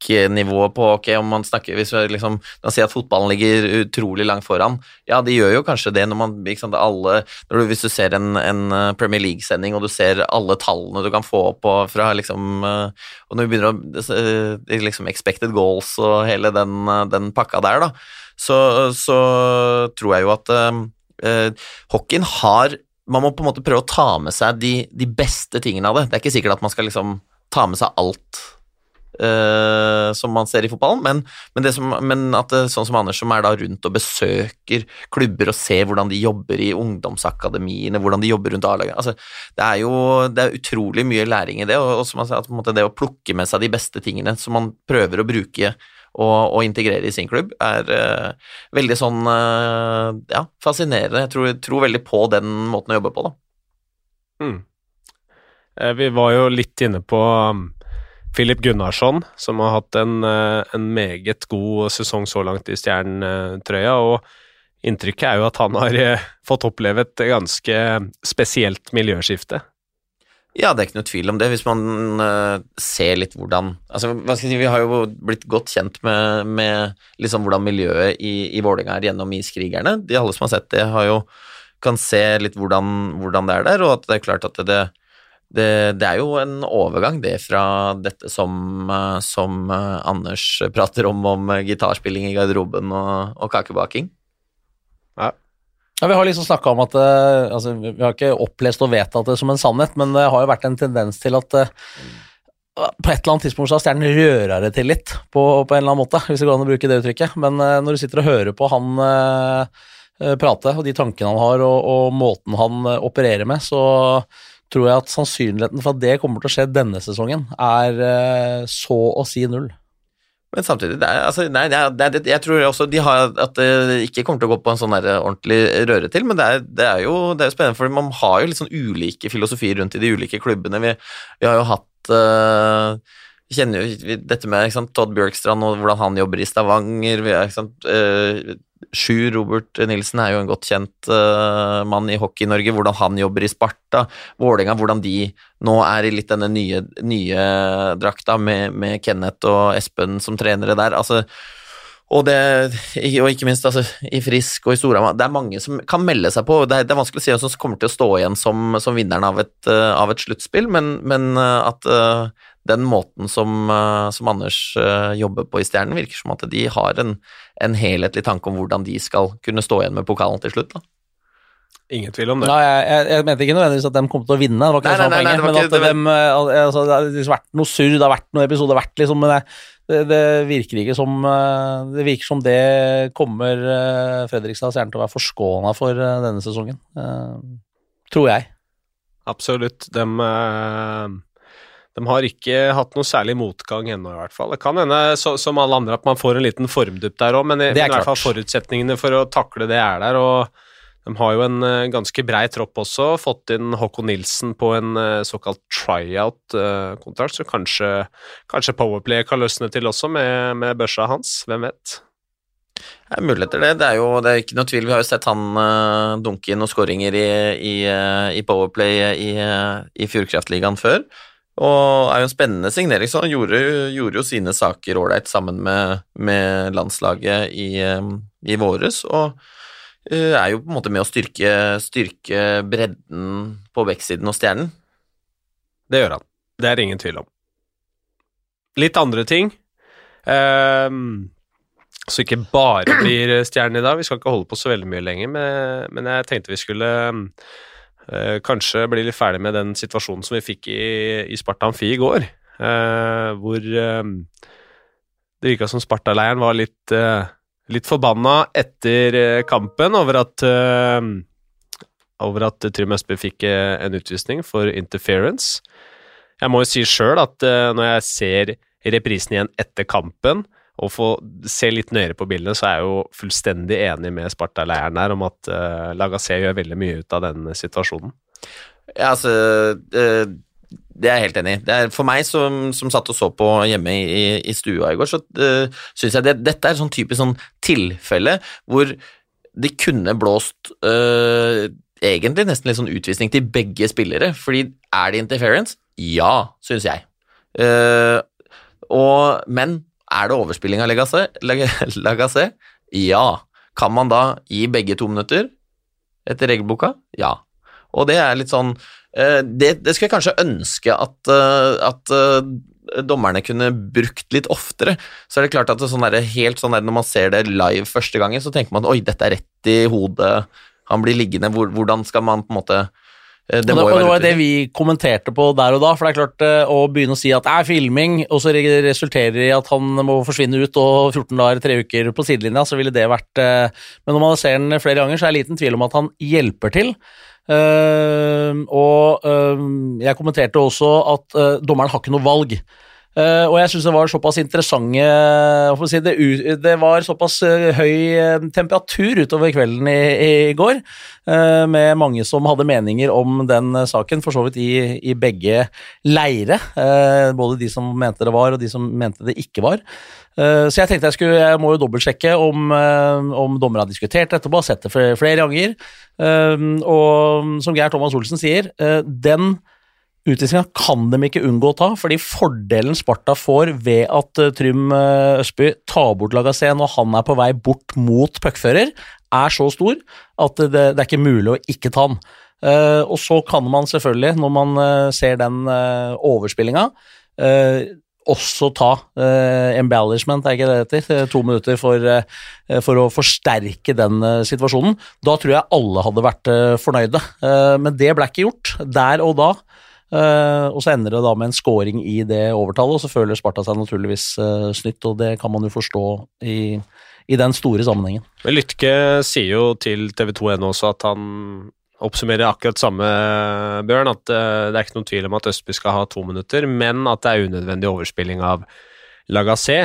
statistikknivået på ok, om man snakker Hvis vi liksom man sier at fotballen ligger utrolig langt foran, ja, de gjør jo kanskje det når man ikke sant, alle, du, Hvis du ser en, en eh, Premier League-sending, og du ser alle tallene du kan få opp fra liksom eh, Og når vi begynner å eh, liksom expected goals og hele den, den pakka der, da, så, så, tror jeg jo at uh, hockeyen har Man må på en måte prøve å ta med seg de, de, beste tingene av det. Det er ikke sikkert at man skal liksom ta med seg alt uh, som man ser i fotballen, men, men, som, men at det, sånn som Anders, som er da rundt og besøker klubber og ser hvordan de jobber i ungdomsakademiene, hvordan de jobber rundt A-laget altså, Det er jo det er utrolig mye læring i det, og, og som man sier, at måte, det å plukke med seg de beste tingene som man prøver å bruke og, og integrere i sin klubb, er uh, veldig sånn uh, ja, fascinerende. Jeg tror, tror, veldig på den måten å jobbe på, da. Mm. Vi var jo litt inne på um, Filip Gunnarsson, som har hatt en, eh, en, meget god sesong så langt i Stjernetrøya. og Inntrykket er jo at han har eh, fått oppleve et ganske spesielt miljøskifte. Ja, det er ikke noe tvil om det. Hvis man uh, ser litt hvordan altså, hva skal jeg si, Vi har jo blitt godt kjent med, med liksom hvordan miljøet i, i Vålerenga er gjennom Iskrigerne. De alle som har sett det, har jo, kan se litt hvordan, hvordan, det er der, og at det er klart at det, det, det er jo en overgang, det, fra dette som, uh, som uh, Anders prater om, om gitarspilling i garderoben og, og kakebaking. Ja. Ja, Vi har liksom snakka om at uh, altså, Vi har ikke opplest og vedtatt det som en sannhet, men det har jo vært en tendens til at uh, på et eller annet tidspunkt så har stjernen røra det til litt, på, på, en eller annen måte, hvis det går an å bruke det uttrykket. Men uh, når du sitter og hører på han prate, og de tankene han har, og, og, måten han opererer med, så tror jeg at sannsynligheten for at det kommer til å skje denne sesongen, er eh, så å si null. Men samtidig, det er, altså, nei, det er, det jeg tror også de har at det ikke kommer til å gå på en sånn eh, ordentlig røre til, men det er, det er jo det er spennende, for man har jo litt sånn ulike filosofier rundt i de ulike klubbene. Vi, vi har jo hatt uh, vi kjenner jo dette med sant, Todd Bjørkstrand og hvordan han jobber i Stavanger. Vi sant, uh, Sjur Robert Nilsen er jo en godt kjent uh, mann i Hockey-Norge. Hvordan han jobber i Sparta. Vålerenga, hvordan de nå er i litt denne nye, nye drakta med, med, Kenneth og Espen som trenere der. altså og, det, og ikke minst altså, i Frisk og i Storhamar. Det er mange som kan melde seg på. Det er, det er vanskelig å si hvem som kommer til å stå igjen som, som vinneren av et, uh, av et sluttspill, men, men uh, at uh, den måten som, som Anders jobber på i Stjernen, virker som at de har en, en, helhetlig tanke om hvordan de skal kunne stå igjen med pokalen til slutt. da. Ingen tvil om det. Nei, jeg, jeg, jeg mente ikke nødvendigvis at de kom til å vinne, det var ikke nei, nei, nei, nei, men at de, altså, det har liksom vært noe surr, det har vært noen episoder, vært liksom, men jeg, det, det, virker ikke som eh, Det virker som det kommer eh, Fredrikstad Stjerne til å være forskåna for eh, denne sesongen. Tror jeg. Absolutt. De, de har ikke hatt noe særlig motgang ennå, i hvert fall. Det kan hende, så, som alle andre, at man får en liten formdupp der òg, men, men i hvert fall forutsetningene for å takle det er der. og de har jo en uh, ganske brei tropp også, fått inn Håkon Nilsen på en uh, såkalt tryout-kontrakt, uh, så kanskje, kanskje, Powerplay kan løsne til også med, med børsa hans, hvem vet? Det er muligheter, det. Det er jo det er ikke noe tvil. Vi har jo sett han dunke inn noen skåringer i, i, i, Powerplay i, i Fjordkraftligaen før. Og er jo en spennende signering, så han gjorde, gjorde jo sine saker ålreit sammen med, med, landslaget i, um, i våres. og Eh, er jo på en måte med å styrke, styrke bredden på backsiden og Stjernen. Det gjør han. Det er ingen tvil om. Litt andre ting. Um, så ikke bare blir Stjernen i dag. Vi skal ikke holde på så veldig mye lenger, men, men jeg tenkte vi skulle uh, kanskje bli litt ferdig med den situasjonen som vi fikk i, i Sparta Amfi i går, eh, hvor eh, det virka som Sparta-leiren var litt eh, litt forbanna etter eh, kampen over at uh, over at Trym Østby fikk en utvisning for interference. Jeg må jo si sjøl at uh, når jeg ser reprisen igjen etter kampen, og får se litt nøyere på bildene, så er jeg jo fullstendig enig med Sparta-leiren her om at uh, Lagasse gjør veldig mye ut av den situasjonen. Ja, altså eh, det er jeg helt enig i. For meg som, som, satt og så på hjemme i, i stua i går, så eh, uh, syns jeg det, dette er sånn typisk sånn tilfelle hvor det kunne blåst uh, egentlig nesten litt sånn utvisning til begge spillere. Fordi er det interference? Ja, syns jeg. Uh, og, men er det overspilling av Legasse? [laughs] Ja. Kan man da gi begge to minutter etter regelboka? Ja. Og det er litt sånn eh, det, det skulle jeg kanskje ønske at, eh, at eh, dommerne kunne brukt litt oftere. Så er det klart at det sånn der, helt sånn der, når man ser det live første gangen, så tenker man oi, dette er rett i hodet, han blir liggende, hvordan skal man på en måte det, må og jo det var det vi kommenterte på der og da. For det er klart, eh, å begynne å si at det er filming, og så re- resulterer det i at han må forsvinne ut og 14 dager, tre uker på sidelinja, så ville det vært eh, Men når man ser den flere ganger, så er det liten tvil om at han hjelper til. Eh, og eh, jeg kommenterte også at eh, dommeren har ikke noe valg. Uh, og jeg syns det var såpass interessante eh, hva si, det, det var såpass eh, høy eh, temperatur utover kvelden i, i går, uh, med mange som hadde meninger om den saken, for så vidt i, i begge leire. Uh, både de som mente det var, og de som mente det ikke var. Så jeg tenkte jeg skulle, jeg må jo dobbeltsjekke om, uh, om dommere har diskutert dette og sett det flere, ganger. Og som Geir Thomas Olsen sier, den Utvisninga kan de ikke unngå å ta, fordi fordelen Sparta får ved at eh, Trym eh, Østby tar bort Lagassé når han er på vei bort mot puckfører, er så stor at det, det er ikke mulig å ikke ta han. Eh, og så kan man selvfølgelig, når man ser den uh, overspillinga, også ta uh, embellishment, er ikke det det heter? To minutter for, uh, for å forsterke den uh, situasjonen. Da tror jeg alle hadde vært eh, fornøyde, Eh, men det ble ikke gjort der og da. Eh, og så ender det da med en scoring i det overtallet, og så føler Sparta seg naturligvis eh, snytt, og det kan man jo forstå i, i den store sammenhengen. Men Lytke sier jo til TV2.no også at han oppsummerer akkurat samme, Bjørn, at eh, det er ikke noen tvil om at Østby skal ha to minutter, men at det er unødvendig overspilling av Lagassé.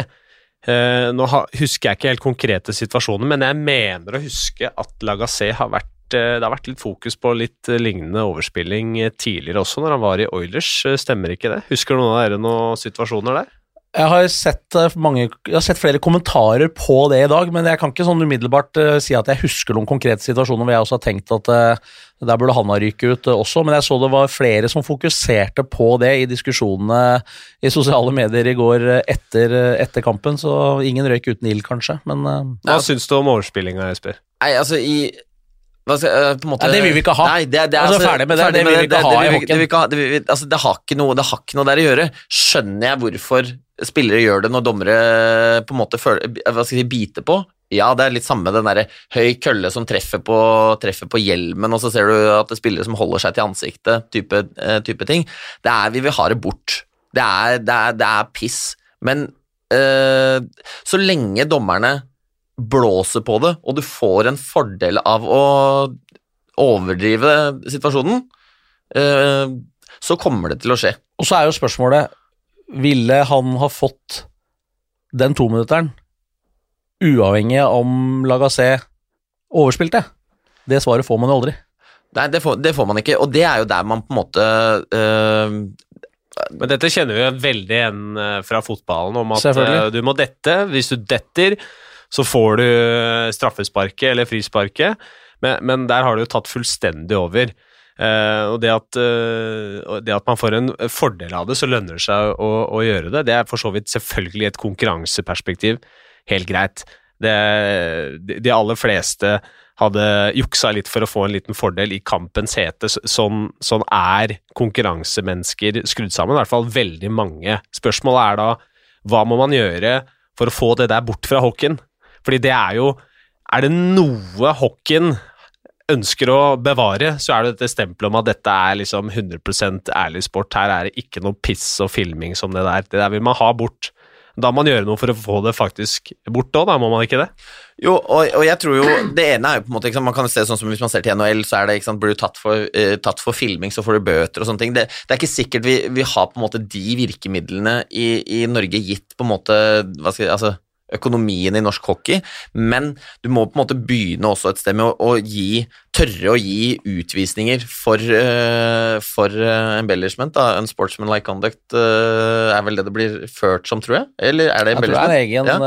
Eh, nå ha, husker jeg ikke helt konkrete situasjoner, men jeg mener å huske at Lagassé har vært det har vært litt fokus på litt eh, lignende overspilling eh, tidligere også, når han var i Oilers. Eh, Stemmer ikke det? Husker noen av dere noen situasjoner der? Jeg har, sett eh, mange, jeg har sett flere kommentarer på det i dag, men jeg kan ikke sånn umiddelbart eh, si at jeg husker noen konkrete situasjoner hvor jeg også har tenkt at eh, der burde han ha ryket ut eh, også, men jeg så det var flere som fokuserte på det i diskusjonene i sosiale medier i går eh, etter, eh, etter kampen, så ingen røyk uten ild, kanskje, men eh, Hva syns du om overspillinga, Jesper? Nei, altså i skal, eh, måte, Nei, det vil vi ikke ha. Nei, det, det, Altså, ferdig med det. Det vil vi ikke ha i det hockeyen. det det altså, det har ikke noe Det har ikke noe der å gjøre. Skjønner jeg hvorfor spillere gjør det når dommere på en måte føler, hva skal jeg si, biter på? Ja, det er litt samme den derre høy kølle som treffer på, treffer på hjelmen, og så ser du at det er spillere som holder seg til ansiktet, type, eh, type ting. Det er Vi vil ha det bort. Det er, det er, det er piss. Men eh, så lenge dommerne blåser på det, og du får en fordel av å overdrive situasjonen, eh, så kommer det til å skje. Og så er jo spørsmålet Ville han ha fått den tominutteren uavhengig av om Lagassé overspilte? Det svaret får man jo aldri. Nei, det får, det får man ikke, og det er jo der man på en måte eh, Men dette kjenner vi jo veldig igjen eh, fra fotballen, om at du må dette. Hvis du detter, så får du eh, straffesparket eller frisparket, men, men der har det jo tatt fullstendig over. Uh, og det at, uh, det at man får en fordel av det, så lønner det seg å, å gjøre det. Det er for så vidt selvfølgelig et konkurranseperspektiv helt greit. Det, de, aller fleste hadde juksa litt for å få en liten fordel i kampens hete. Så- Sånn, sånn er konkurransemennesker skrudd sammen, i hvert fall veldig mange. Spørsmålet er da hva må man gjøre for å få det der bort fra hockeyen? Fordi det er jo Er det noe hockeyen ønsker å bevare, så er det dette stempelet om at dette er liksom 100 ærlig sport. Her er det ikke noe piss og filming som det der. Det der vil man ha bort. Da må man gjøre noe for å få det faktisk bort òg, da må man ikke det? Jo, og, og jeg tror jo Det ene er jo på en måte ikke sant, Man kan se sånn som Hvis man ser til NHL, så er det ikke sant, blir du tatt for, uh, tatt for filming, så får du bøter og sånne ting. Det, det er ikke sikkert vi, vi har på en måte de virkemidlene i, i Norge gitt på en måte hva skal jeg, altså økonomien i norsk hockey, men du må på en måte begynne også et sted med å, å gi, tørre å gi utvisninger for, eh, for eh, embellishment. Da. Unsportsmanlike conduct eh, er vel det det blir ført som, tror jeg? Eller er det Jeg tror det er en egen Ja.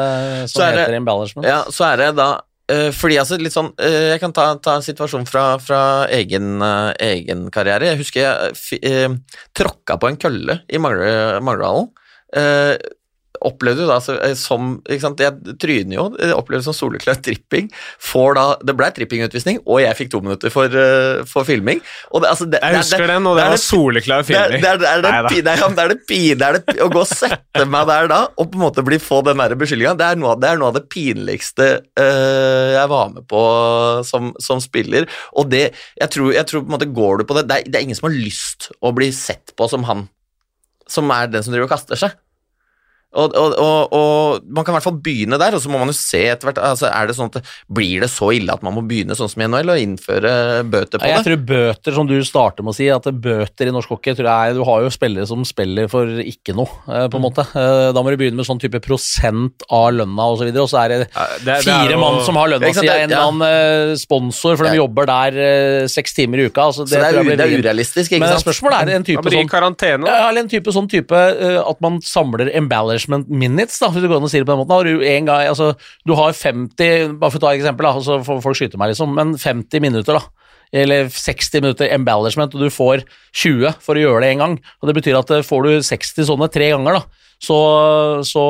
som er det- heter embellishment. Ja, så er det da fordi altså litt sånn Jeg kan ta, ta en situasjon fra, fra egen, egen karriere. Jeg husker jeg uh, tråkka på en kølle i eh, opplevde jo da så, eh, som ikke sant, Jeg tryner jo, jeg opplevde det som soleklar tripping. Får da, det ble trippingutvisning, og jeg fikk to minutter for, uh, for filming. Det, altså, det, Jeg husker den, og det, var soleklar det, filming. det, er- det, det, Neida. pi- det, det det pi- det det Å gå og sette meg der da, og på en måte bli få den beskyldninga, det, er noe av- det det pinligste eh, jeg var med på som, som spiller. Og det, jeg tror, jeg tror på en måte går du på det, det er, det er ingen som har lyst å bli sett på som han som er den som driver og kaster seg. Og, og, og, og man kan i hvert fall begynne der, og så må man jo se etter hvert altså er det sånn at Blir det så ille at man må begynne sånn som i NHL og innføre bøter på Jeg det? tror bøter, som du starter med å si, at bøter i norsk hockey tror jeg, Du har jo spillere som spiller for ikke noe, eh, på en måte. Eh, Da må du begynne med sånn type prosent av lønna osv., og, så videre, og så er det Ja, det- det er fire jo- mann som har lønna si, det- en eller annen eh, sponsor, for de Ja. jobber der seks timer i uka. Altså, Så det er, jeg blir det er urealistisk, ikke Men sant? spørsmålet er en type det sånn ja, eller en type sånn type at man samler management minutes, da, hvis det går an å si det på den måten. Har du, en gang, altså, du har 50, bare for å ta et eksempel, da, så får folk skyte meg, liksom, men 50 minutter, da. Eller 60 minutter embellishment, og du får 20 for å gjøre det en gang. Og Det betyr at eh, får du 60 sånne tre ganger, da, så, så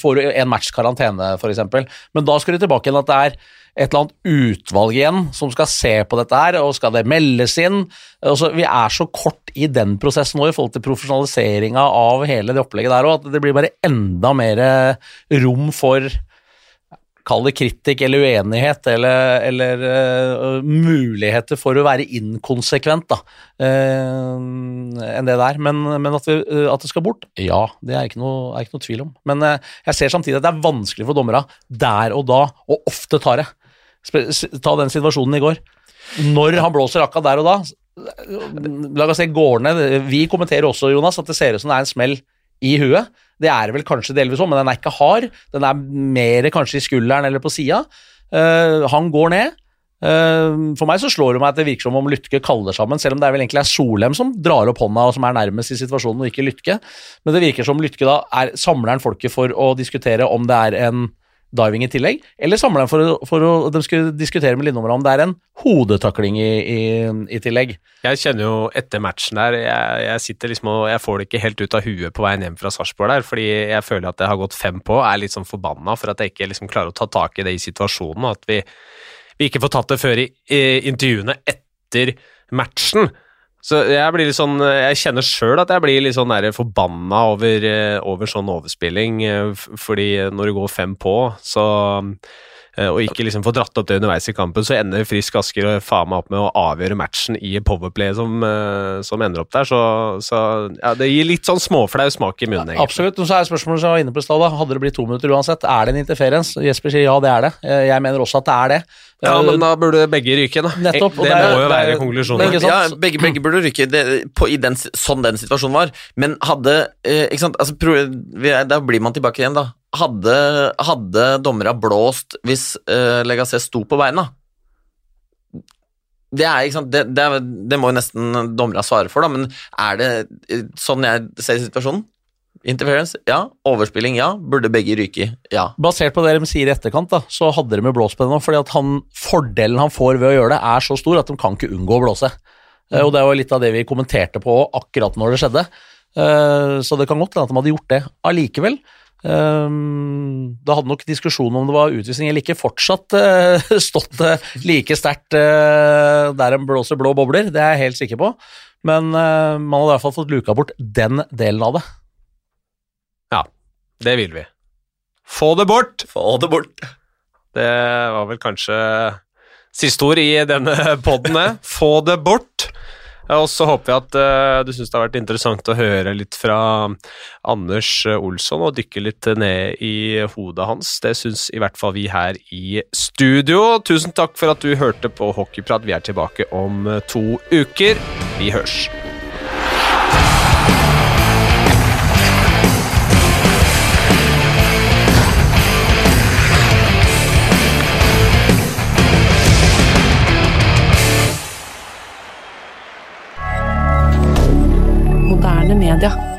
får du en match karantene, f.eks. Men da skal du tilbake igjen at det er et eller annet utvalg igjen som skal se på dette her, og skal det meldes inn? Altså, vi er så kort i den prosessen nå i forhold til profesjonaliseringa av hele det opplegget der òg, at det blir bare enda mer eh, rom for Kall det kritikk eller uenighet, eller, eller uh, muligheter for å være inkonsekvent, da, uh, enn det der. Men, men at, vi, uh, at det skal bort, ja, det er ikke noe, er ikke noe tvil om. Men øh, jeg ser samtidig at det er vanskelig for dommere der og da, og ofte tar det. Ta den situasjonen i går. Når han blåser akkurat der og da, la oss se, går ned Vi kommenterer også, Jonas, at det ser ut som det er en smell i huet. Det er det vel kanskje delvis òg, men den er ikke hard. Den er mer kanskje i skulderen eller på sida. Eh, han går ned. Uh, for meg så slår det meg at det virker som om Lytke kaller sammen, selv om det er vel egentlig er Solheim som drar opp hånda og som er nærmest i situasjonen, og ikke Lytke. Men det virker som Lytke da er, samler han folket for å diskutere om det er en diving i tillegg, eller samler dem for, å- for å de skulle diskutere med Lillehammer om det er en hodetakling i, i, i tillegg. Jeg kjenner jo etter matchen der jeg, jeg sitter liksom og jeg får det ikke helt ut av huet på veien hjem fra Sarpsborg der, fordi jeg føler at jeg har gått fem på, er litt sånn forbanna for at jeg ikke liksom klarer å ta tak i det i situasjonen, og at vi, vi ikke får tatt det før i, i intervjuene etter matchen. Så jeg blir litt sånn Jeg kjenner sjøl at jeg blir litt sånn forbanna over, eh, over sånn overspilling, eh, fordi når du går fem på, så og ikke liksom får dratt opp det underveis i kampen, så ender Frisk Asker faen meg opp med å avgjøre matchen i powerplay som, eh, som ender opp der. Så, så ja, det gir litt sånn småflau smak i munnen, egentlig. Absolutt. Og så er spørsmålet som jeg var inne på i stad, hadde det blitt to minutter uansett, er det en interferens? Jesper sier ja, det er det. Eh, Jeg mener også at det er det. Ja, Eh, men da burde begge ryke, da. Nettopp, og det, det er- må jo det er- være konklusjonen. Ja, begge, begge burde rykke det, på, i den, sånn den situasjonen var. Men hadde eh, ikke sant, altså, Da blir man tilbake igjen, da. Hadde, hadde dommerne blåst hvis eh, uh, Legacy sto på beina? Det er, ikke sant, det, det, er, det må jo nesten dommerne svare for, da, men er det eh, sånn jeg ser situasjonen? Interference? Ja. Overspilling? Ja. Burde begge ryke? Ja. Basert på det de sier i etterkant, da, så hadde de jo blåst på det nå. fordi at han, fordelen han får ved å gjøre det, er så stor at de kan ikke unngå å blåse. Mm. Og Det var litt av det vi kommenterte på akkurat når det skjedde. Så det kan godt hende at de hadde gjort det allikevel. Eh, Da hadde nok diskusjonen om det var utvisning eller ikke, fortsatt eh, [laughs] stått eh, like sterkt eh, der de blåser blå bobler. Det er jeg helt sikker på. Men man hadde i hvert fall fått luka bort den delen av det. Det vil vi. Få det bort! Få det bort. Det var vel kanskje siste ord i denne poden, det. Få det bort! Og så håper jeg at eh, du syns det har vært interessant å høre litt fra eh, Anders eh, Olsson og dykke litt ned i hodet hans. Det syns i hvert fall vi her i studio. Tusen takk for at du hørte på Hockeyprat. Vi er tilbake om to uker. Vi hørs. media.